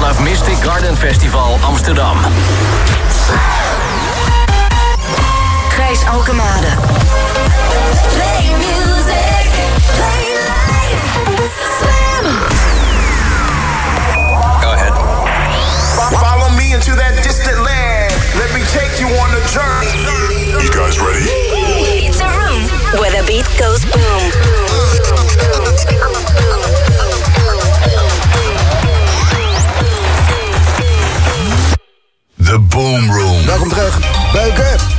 vanaf Mystic Garden Festival Amsterdam. Gijs Alkemade. Play music, play life. Slam. Go ahead. Follow me into that distant land. Let me take you on a journey. You guys ready? It's a room where the beat goes boom. The Boom Room. Welkom terug. Beuken.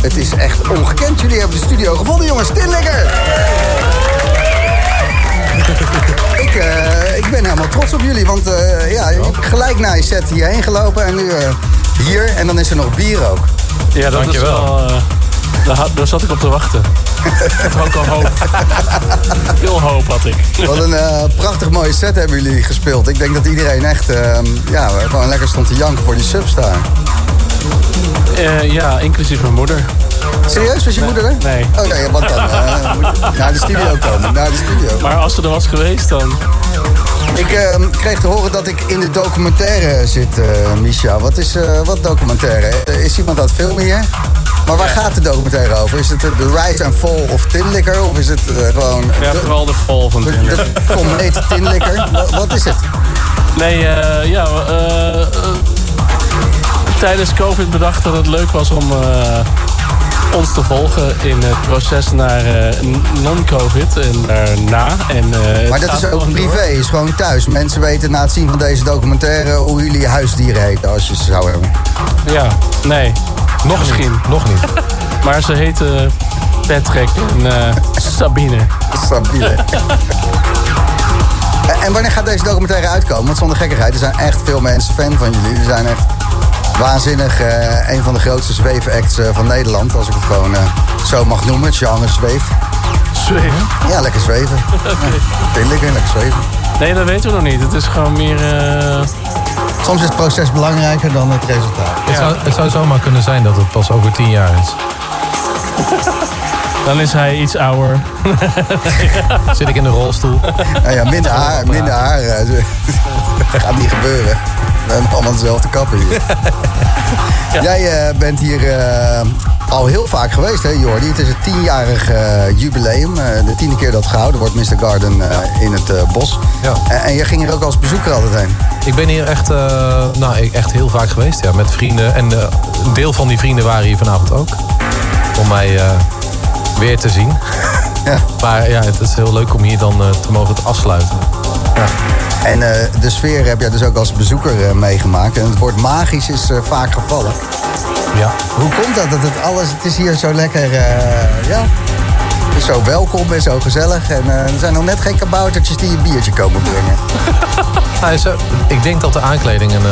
Het is echt ongekend. Jullie hebben de studio gevonden, jongens. Tinlikker! ik, uh, ik ben helemaal trots op jullie. Want uh, ja, gelijk na je set hierheen gelopen. En nu uh, hier. En dan is er nog bier ook. Ja, dat Dankjewel. is wel... Daar, daar, zat ik op te wachten. ik had ook al hoop. Veel hoop had ik. Wat een prachtig mooie set hebben jullie gespeeld. Ik denk dat iedereen echt ja, gewoon lekker stond te janken voor die substar. ja, inclusief mijn moeder. Serieus, was je moeder er? Nee. Oké, okay, want dan uh, moet je naar de studio komen. Naar de studio. Maar als ze er was geweest, dan... Ik uh, kreeg te horen dat ik in de documentaire zit, uh, Misha. Wat is wat documentaire? Is iemand aan het filmen hier? Maar waar gaat de documentaire over? Is het de rise and fall of Tinlikker? Of is het gewoon... Ja, de, vooral de fall van Tinlikker. De komeet Tinlikker? wat is het? Nee, ja... tijdens COVID bedacht dat het leuk was om ons te volgen in het proces naar uh, non-covid en daarna. En, uh, maar dat is ook privé, door. is gewoon thuis. Mensen weten na het zien van deze documentaire hoe jullie huisdieren heten als je ze zou hebben. Ja, nee. Nog Misschien. Niet. Nog niet. maar ze heten Patrick en uh, Sabine. Sabine. en wanneer gaat deze documentaire uitkomen? Want zonder gekkigheid, er zijn echt veel mensen fan van jullie. Er zijn echt waanzinnig. Uh, een van de grootste zweefacts uh, van Nederland. Als ik het gewoon uh, zo mag noemen. Het genre zweef. Zweven? Ja, lekker zweven. okay. ja, lekker, lekker zweven. Nee, dat weten we nog niet. Het is gewoon meer... Soms is het proces belangrijker dan het resultaat. Ja. Het, zou, het zou zomaar kunnen zijn dat het pas over tien jaar is. Dan is hij iets ouder. Zit ik in de rolstoel. Nou ja, minder haar. Minder haar. Dat gaat niet gebeuren. We hebben allemaal dezelfde kappen hier. ja. Jij uh, bent hier uh, al heel vaak geweest, hè Jordi? Het is het tienjarig uh, jubileum. de tiende keer dat gehouden wordt, Mr. Garden ja. in het bos. Ja. En, en jij ging er ook als bezoeker altijd heen? Ik ben hier echt, nou, echt heel vaak geweest, ja. Met vrienden. En een deel van die vrienden waren hier vanavond ook. Om mij weer te zien. Ja. Maar ja, het is heel leuk om hier dan te mogen afsluiten. Ja. En uh, de sfeer heb jij dus ook als bezoeker uh, meegemaakt. En het woord magisch is uh, vaak gevallen. Ja. Hoe komt dat? dat het, alles, het is hier zo lekker, ja, zo welkom en zo gezellig. En er zijn nog net geen kaboutertjes die een biertje komen brengen. nou, ik denk dat de aankleding een,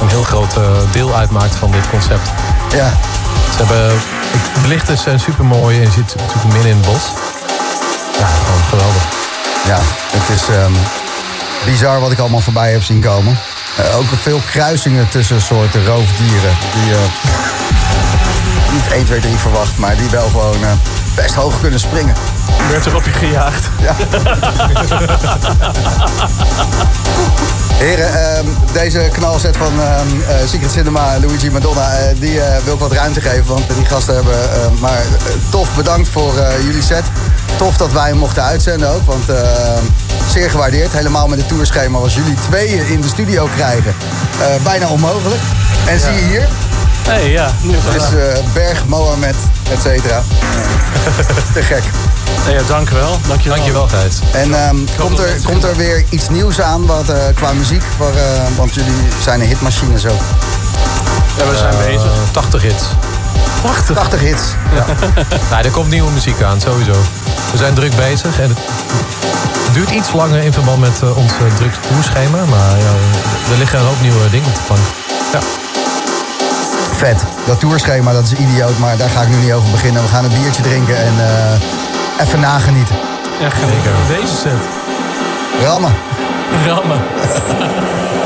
een heel groot deel uitmaakt van dit concept. Ja. Ze hebben, het belicht is super mooi en je zit natuurlijk midden in het bos. Ja, geweldig. Ja, het is... Um bizar wat ik allemaal voorbij heb zien komen. Uh, ook veel kruisingen tussen soorten roofdieren. Die je uh, niet 1, 2, 3 verwacht, maar die wel gewoon uh, best hoog kunnen springen. Werd er op je gejaagd. Ja. Heren, ehm, deze knalset van ehm, Secret Cinema, Luigi Madonna, die wil ik wat ruimte geven. Want die gasten hebben maar tof bedankt voor jullie set. Tof dat wij hem mochten uitzenden ook, want zeer gewaardeerd. Helemaal met het tourschema als jullie tweeën in de studio krijgen. Bijna onmogelijk. En ja. zie je hier. Hey, ja. Het is Berg, Mohammed, et cetera. te gek. Ja, dank u wel. Dank je wel. Dank je wel, Gijs. En um, komt, er, komt er weer iets nieuws aan wat, uh, qua muziek? Waar, want jullie zijn een hitmachine zo. Ja, we zijn bezig. 80 hits. 80? 80 hits. Ja. nee, er komt nieuwe muziek aan, sowieso. We zijn druk bezig en het duurt iets langer in verband met uh, ons uh, druk toerschema. Maar ja, er liggen een hoop nieuwe dingen op de plank. Ja. Vet. Dat toerschema, dat is idioot, maar daar ga ik nu niet over beginnen. We gaan een biertje drinken en uh, even nagenieten. Ja, zeker. Deze set. Rammen. Rammen.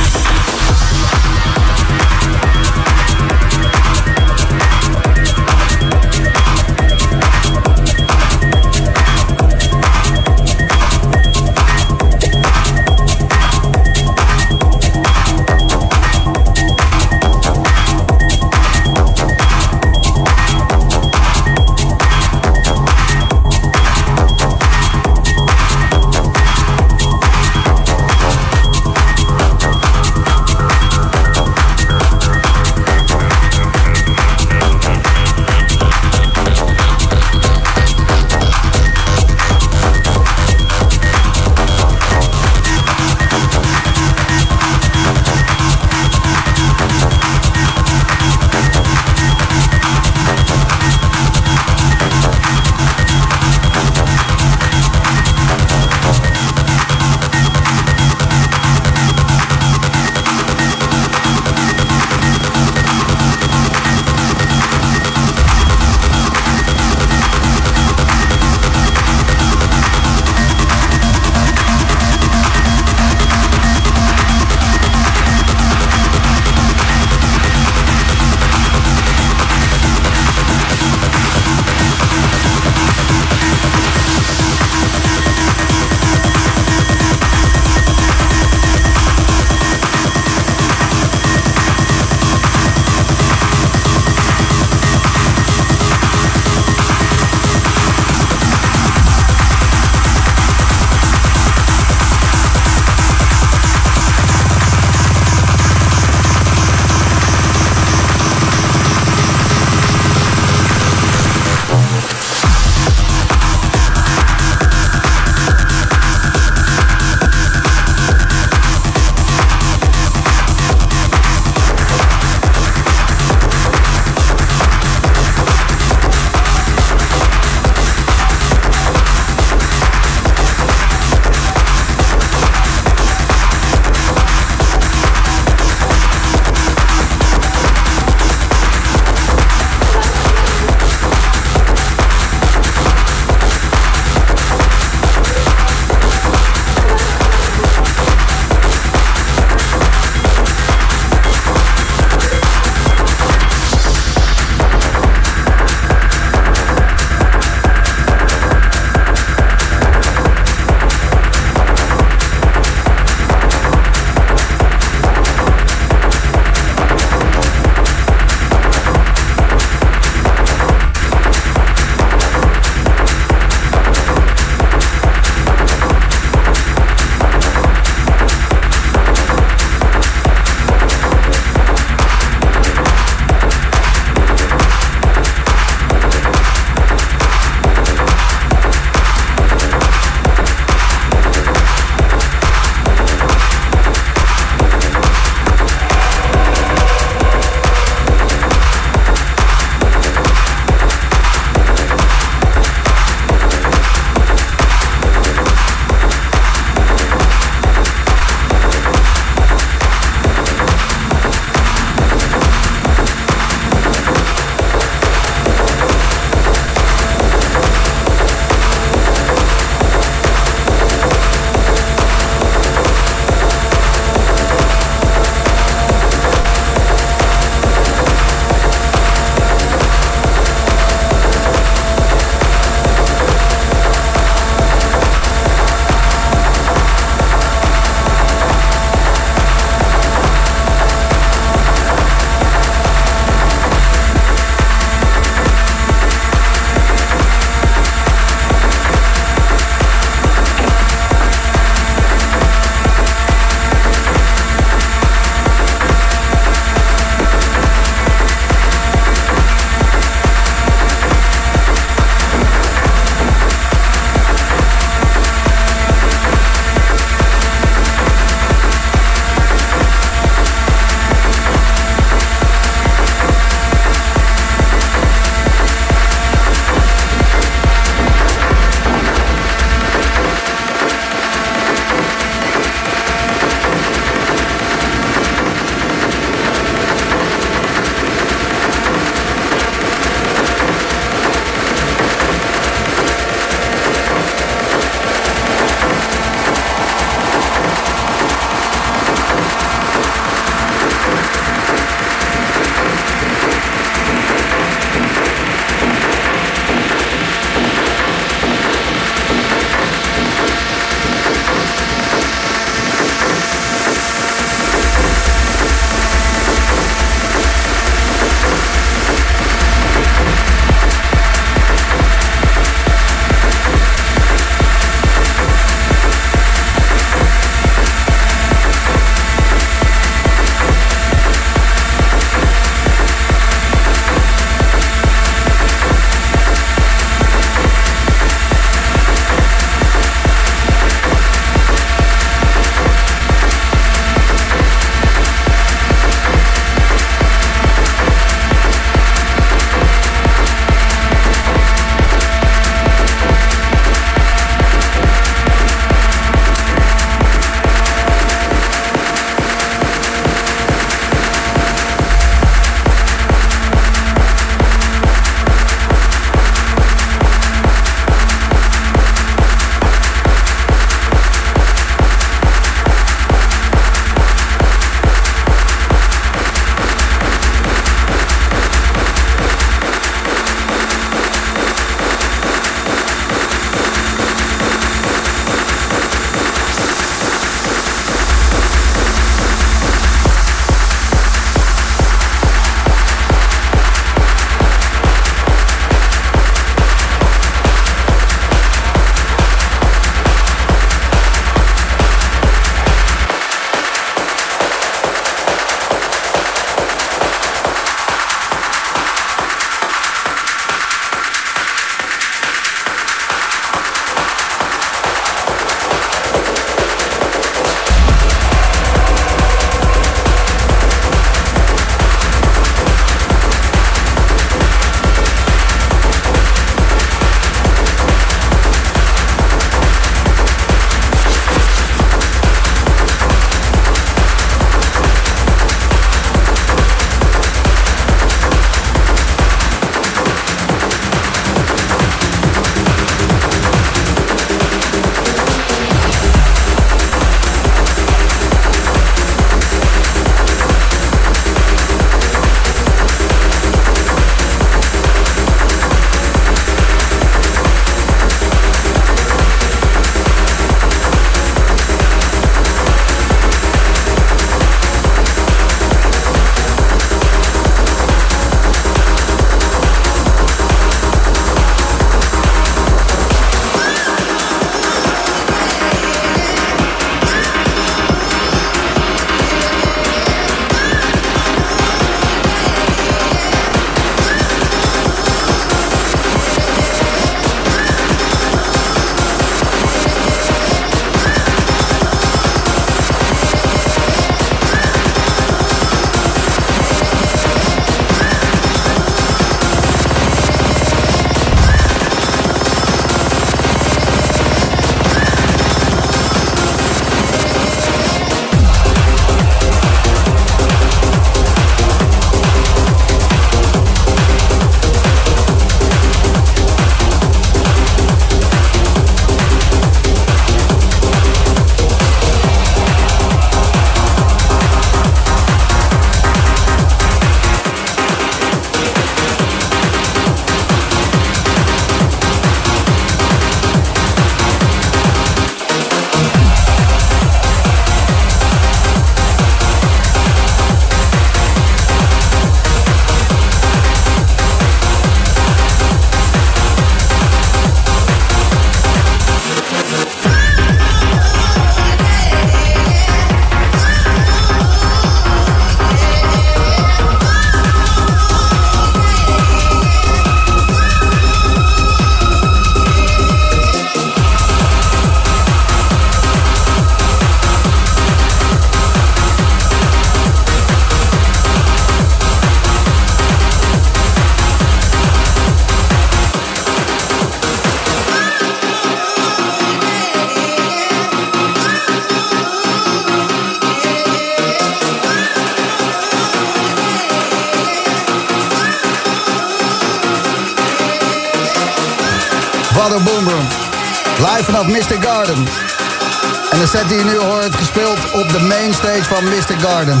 van Mystic Garden.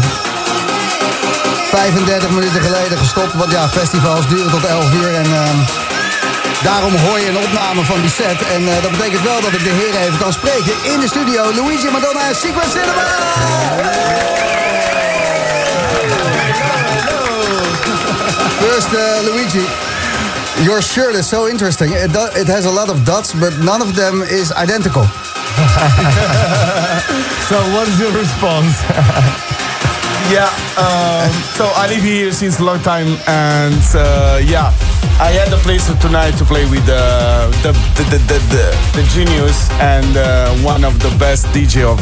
35 minuten geleden gestopt, want ja, festivals duren tot 11 uur. En ehm, daarom hoor je een opname van die set. En eh, dat betekent wel dat ik de heren even kan spreken in de studio. Luigi Madonna en Secret Cinema! First, uh, Luigi. Your shirt is so interesting. It, it has a lot of dots, but none of them is identical. So what is your response? Yeah, um, so I live here since a long time, and uh, yeah, I had the pleasure tonight to play with uh, the, the, the, the, the, genius and uh, one of the best DJ of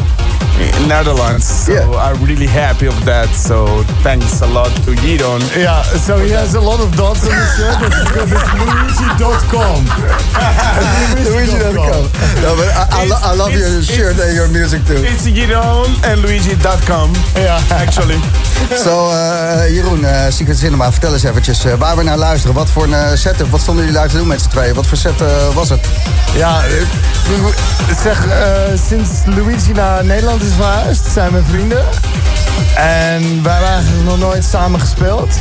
Netherlands. So Yeah. I'm really happy of that. So thanks a lot to Giron. yeah, so he has a lot of dots on his shirt because it's Luigi.com. Luigi.com. No, but I, I, lo- I love your shirt and your music too. It's Giron and Luigi.com. Yeah. actually. Zo, eh, Jeroen, eh, Secret Cinema, vertel eens eventjes eh, waar we naar luisteren. Wat voor een setup, wat stonden jullie daar te doen met z'n tweeën? Wat voor set was het? Ja, ik zeg, eh, sinds Luigi naar Nederland is verhuisd, zijn we vrienden. En wij hebben eigenlijk nog nooit samen gespeeld.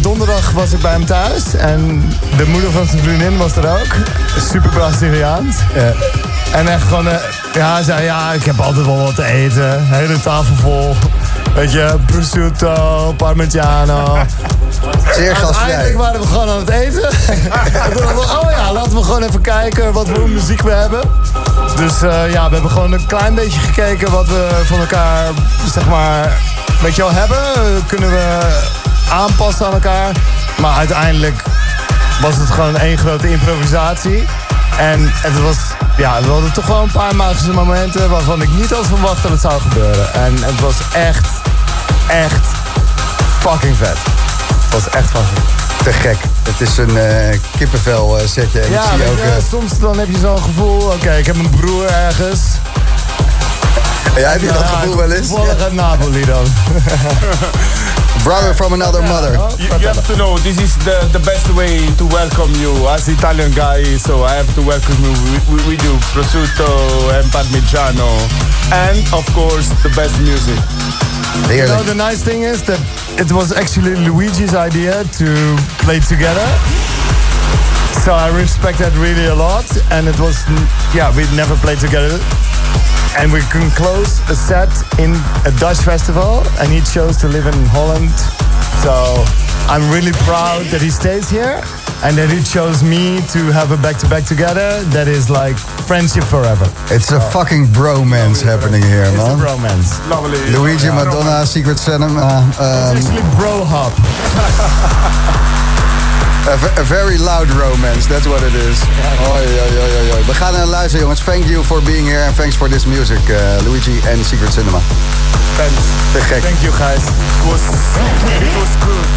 Donderdag was ik bij hem thuis en de moeder van zijn vriendin was er ook. Super Braziliaans. En echt gewoon, ja, hij zei ja, ik heb altijd wel wat te eten. Hele tafel vol. Weet je, prosciutto, parmigiano. Zeer gastvrij. Uiteindelijk waren we gewoon aan het eten. Oh ja, laten we gewoon even kijken wat voor muziek we hebben. Dus eh, ja, we hebben gewoon een klein beetje gekeken wat we van elkaar, zeg maar, weet je wel, hebben. Kunnen we aanpassen aan elkaar. Maar uiteindelijk was het gewoon één grote improvisatie. En het was, ja, we hadden toch wel een paar magische momenten waarvan ik niet had verwacht dat het zou gebeuren. En het was echt, echt fucking vet. Het was echt fucking Te gek. Het is een eh, kippenvel eh, setje. En ik Ja, zie weet ook... je, eh, soms dan heb je zo'n gevoel, oké, ik heb een broer ergens. ja, heb je dat Ja, gevoel wel eens? Toevallig uit Napoli dan. Brother from another mother. You, you have to know this is the, the best way to welcome you as Italian guy. So I have to welcome you. We, we, we do prosciutto and parmigiano, and of course the best music. You know, the nice thing is that it was actually Luigi's idea to play together. So I respect that really a lot. And it was, yeah, we never played together. And we can close a set in a Dutch festival. And he chose to live in Holland. So I'm really proud that he stays here. And that he chose me to have a back-to-back together. That is like friendship forever. It's a fucking bromance happening here, It's a man. bromance. Lovely. Luigi Madonna, Secret Cinema. It's Um, actually bro hop. a, a very loud romance, that's what it is. Oi, oi, oi, oi, oi. We gaan naar luisteren, jongens. Thank you for being here and thanks for this music, uh, Luigi and Secret Cinema. Thanks. Te gek. Thank you guys. It was, it was good.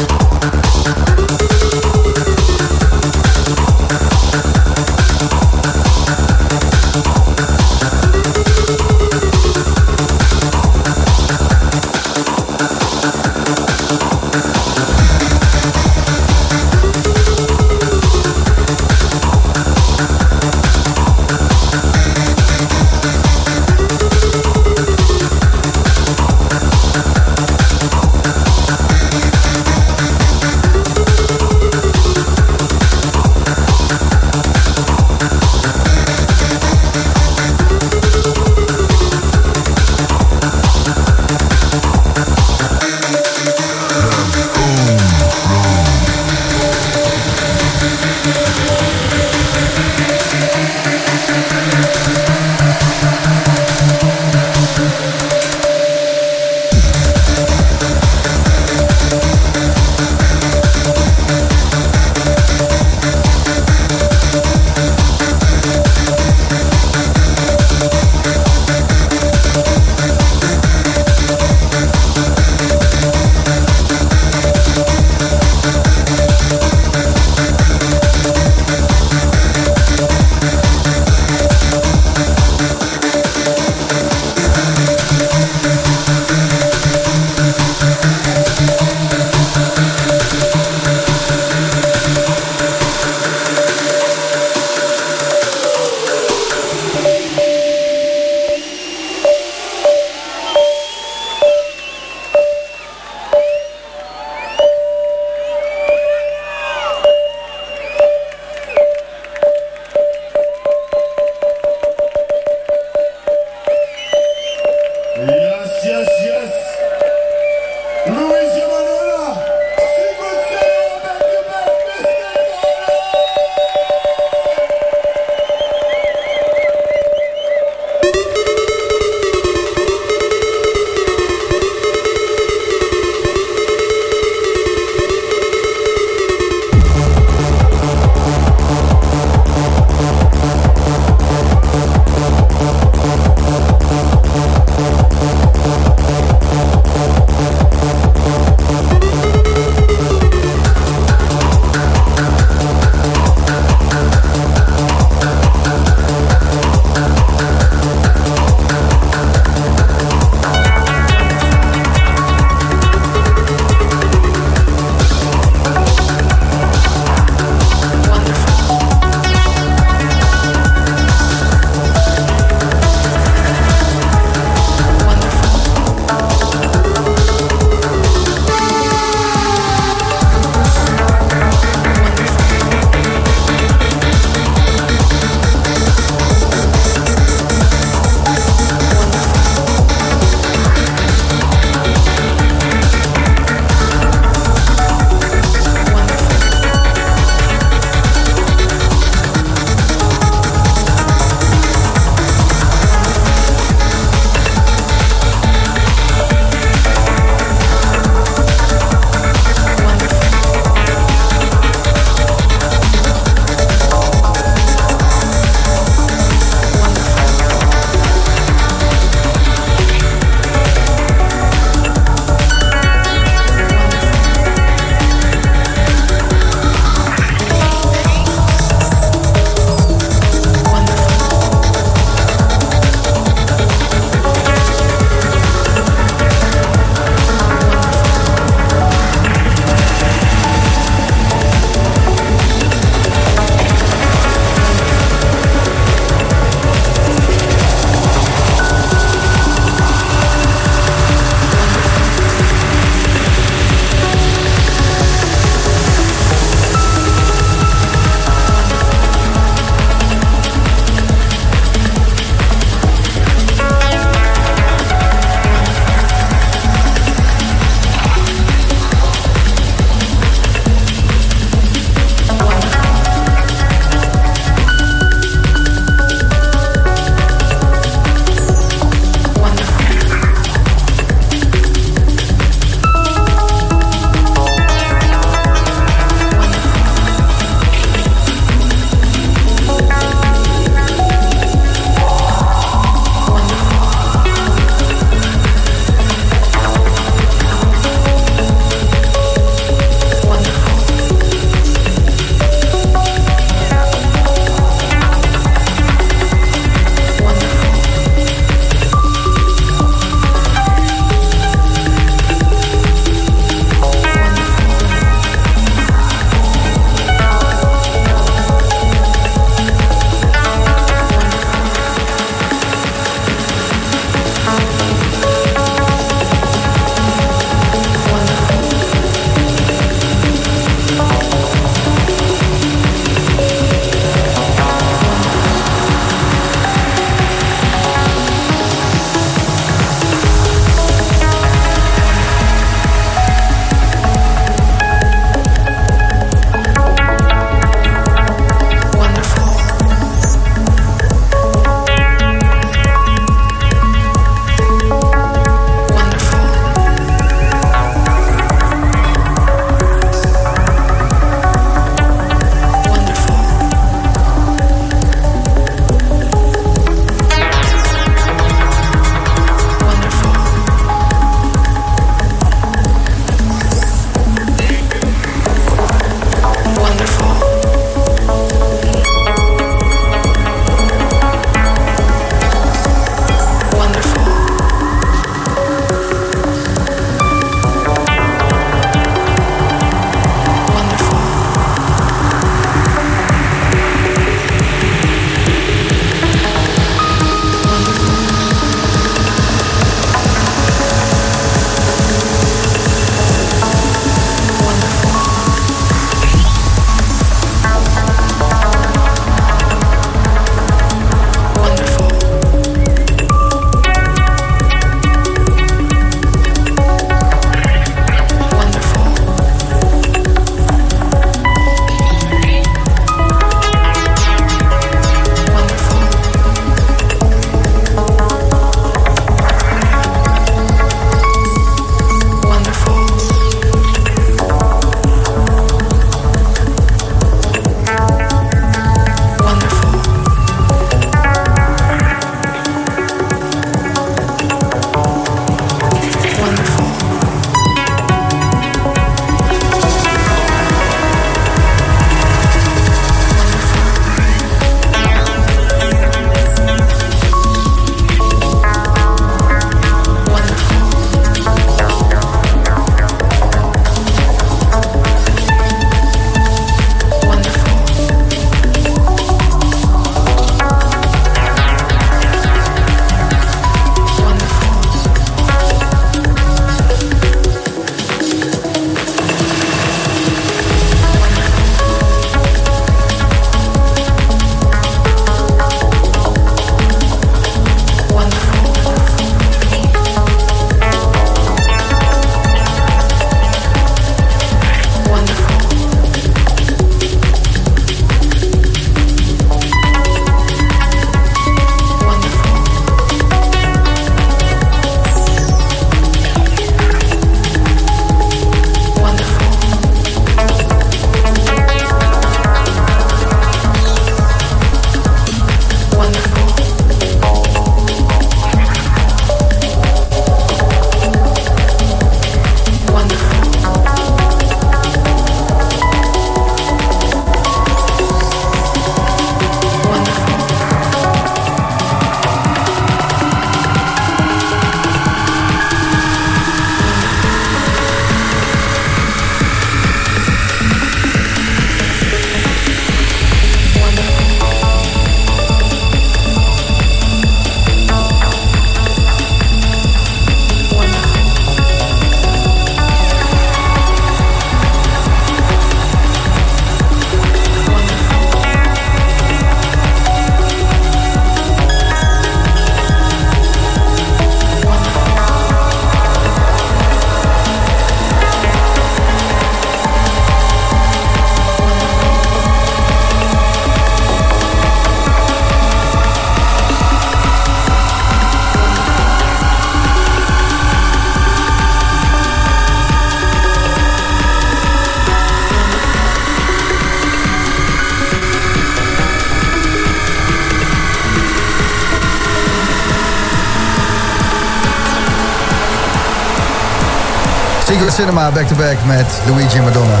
Secret Cinema back-to-back met Luigi en Madonna.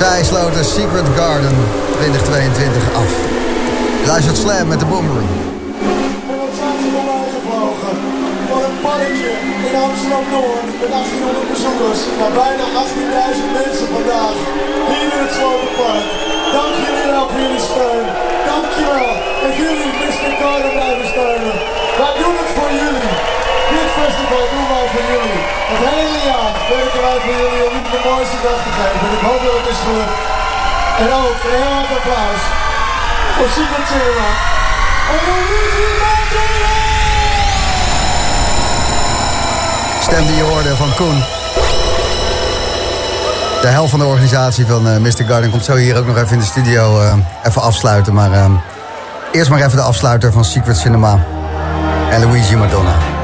Zij sloten Secret Garden 2022 af. Luistert Slam met de Boomerang. Wat zijn ze voorbij gevlogen? Van een parkje in Amsterdam-Noord met 1800 bezoekers naar bijna 18.000 mensen vandaag. Hier in het Slotenpark. Dank jullie wel voor jullie steun. Dankjewel dat jullie Mr. Garden blijven steunen. Wij doen het voor jullie. Festival doen wij voor jullie. Het hele jaar werken wij voor jullie om jullie de mooiste dag te geven. En ik hoop dat het is gelukt. En ook een heel hard applaus voor Secret Cinema. En Mandela! Stem die je hoorde van Koen. De helft van de organisatie van eh, Mr. Garden komt zo hier ook nog even in de studio eh, even afsluiten. Maar eh, eerst maar even de afsluiter van Secret Cinema en Madonna.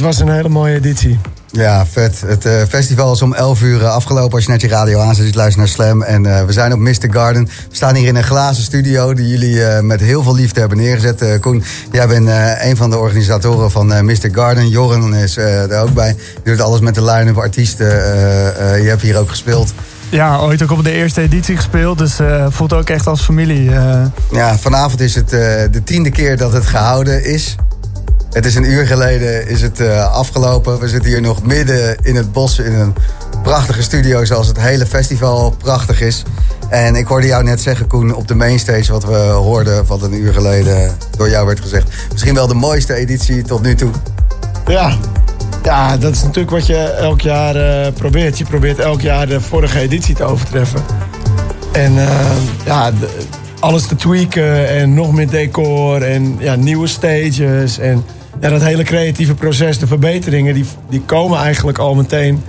Dit was een hele mooie editie. Ja, vet. Het eh, festival is om 11 uur eh, afgelopen als je net je radio aanzet. Je luistert naar Slam. En eh, we zijn op Mr. Garden. We staan hier in een glazen studio die jullie eh, met heel veel liefde hebben neergezet. Koen, jij bent eh, een van de organisatoren van eh, Mr. Garden. Joren is eh, er ook bij. Je doet alles met de line-up artiesten. Eh, eh, je hebt hier ook gespeeld. Ja, ooit ook op de eerste editie gespeeld, dus eh voelt ook echt als familie. eh. Ja, vanavond is het eh, de tiende keer dat het gehouden is. Het is een uur geleden is het eh, afgelopen. We zitten hier nog midden in het bos in een prachtige studio zoals het hele festival prachtig is. En ik hoorde jou net zeggen, Koen, op de mainstage wat we hoorden... wat een uur geleden door jou werd gezegd. Misschien wel de mooiste editie tot nu toe. Ja. ja, dat is natuurlijk wat je elk jaar eh, probeert. Je probeert elk jaar de vorige editie te overtreffen. En eh, ja, alles te tweaken en nog meer decor en ja, nieuwe stages. En ja, dat hele creatieve proces, de verbeteringen, die, die komen eigenlijk al meteen.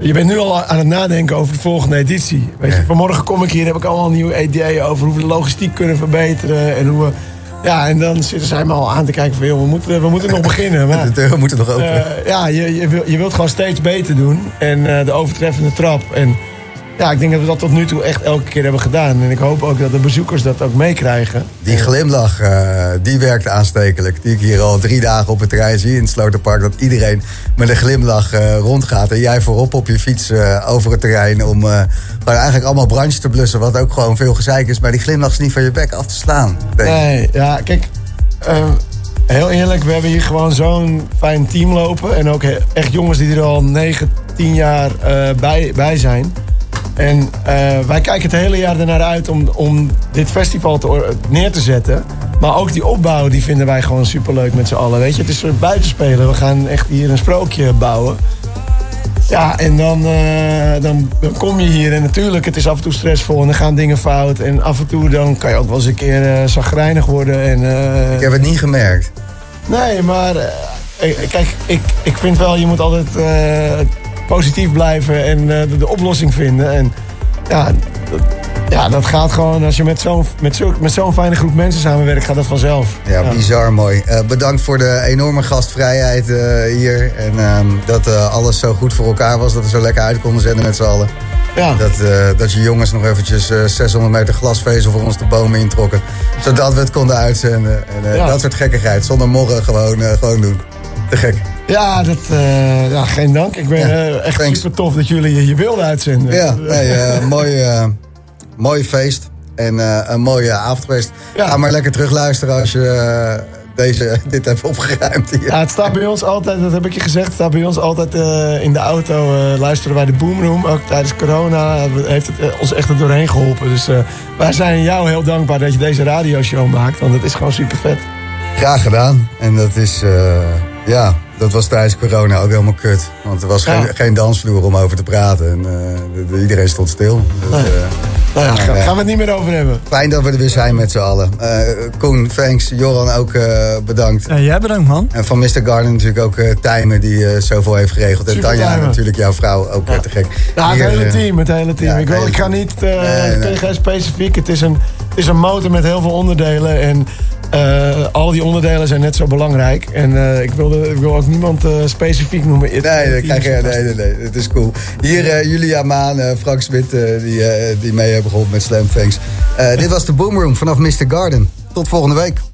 Je bent nu al aan het nadenken over de volgende editie. Weet je, vanmorgen kom ik hier, heb ik allemaal nieuwe ideeën over hoe we de logistiek kunnen verbeteren. En hoe we, ja, en dan zitten zij me al aan te kijken van, joh, we moeten, we moeten nog beginnen. Maar, deuren moeten nog open. eh, ja, je, je, wil, je wilt gewoon steeds beter doen. En eh, de overtreffende trap. En ja, ik denk dat we dat tot nu toe echt elke keer hebben gedaan. En ik hoop ook dat de bezoekers dat ook meekrijgen. Die glimlach, eh, die werkt aanstekelijk. Die ik hier al drie dagen op het terrein zie in het Sloterpark. Dat iedereen met een glimlach eh, rondgaat. En jij voorop op je fiets eh, over het terrein. Om eigenlijk allemaal branches te blussen. Wat ook gewoon veel gezeik is. Maar die glimlach is niet van je bek af te slaan. Nee, ja, kijk. eh, heel eerlijk, we hebben hier gewoon zo'n fijn team lopen. En ook echt jongens die er al 9, 10 jaar bij, bij zijn. En eh, wij kijken het hele jaar ernaar uit om, om dit festival te, neer te zetten. Maar ook die opbouw, die vinden wij gewoon superleuk met z'n allen. Weet je, het is een buitenspelen. We gaan echt hier een sprookje bouwen. Ja, en dan, eh, dan, dan kom je hier en natuurlijk, het is af en toe stressvol en dan gaan dingen fout. En af en toe dan kan je ook wel eens een keer eh zagrijnig worden. En, eh, Ik heb het niet gemerkt. Nee, maar eh, eh, kijk, ik, ik vind wel, je moet altijd eh, positief blijven en eh, de, de oplossing vinden. En ja, dat, ja, dat gaat gewoon, als je met zo'n met zo, met zo'n fijne groep mensen samenwerkt, gaat dat vanzelf. Ja, bizar mooi. Eh, bedankt voor de enorme gastvrijheid eh, hier. En ehm, dat alles zo goed voor elkaar was. Dat we zo lekker uit konden zenden met z'n allen. Ja. Dat, dat je jongens nog eventjes eh, 600 meter glasvezel voor ons de bomen introkken. Zodat we het konden uitzenden. En Ja. dat soort gekkigheid. Zonder morgen gewoon, gewoon doen. Te gek. Ja, dat, eh, ja geen dank. Ik ben eh, echt super tof dat jullie je, je wilden uitzenden. Ja, nee, eh, mooi, mooi feest. En een mooie avond geweest. Ga maar lekker terugluisteren als je deze, dit hebt opgeruimd hier. Ja, het staat bij ons altijd, dat heb ik je gezegd, het staat bij ons altijd in de auto. luisteren wij de Boomroom. Ook tijdens corona heeft het ons echt er doorheen geholpen. Dus wij zijn jou heel dankbaar dat je deze radioshow maakt. Want het is gewoon super vet. Graag gedaan. En dat is, ja, dat was tijdens corona ook helemaal kut. Want er was Ja. geen, geen dansvloer om over te praten. En eh, de- de- iedereen stond stil. Dus, Nee. Nou ja, gaan we het niet meer over hebben. Fijn dat we er weer zijn met z'n allen. Eh, Koen, thanks. Joran ook eh, bedankt. Jij bedankt, man. En van Mr. Garden natuurlijk ook Tijmen die zoveel heeft geregeld. En Tanja Tijmen. natuurlijk, jouw vrouw, ook te gek. Ja, het Hier, hele team, het hele team. ja, ik, wil, ik ga niet uh, Nee, nee. tegen specifiek. Het is, een, het is een motor met heel veel onderdelen. En eh, al die onderdelen zijn net zo belangrijk. En ik, wilde, ik wil ook niemand specifiek noemen. Nee, dat krijg je, nee, nee, nee, het is cool. Hier Julia Maan, Frank Smit, die, die mee hebben geholpen met Slam. Eh, dit was de Boomroom vanaf Mr. Garden. Tot volgende week.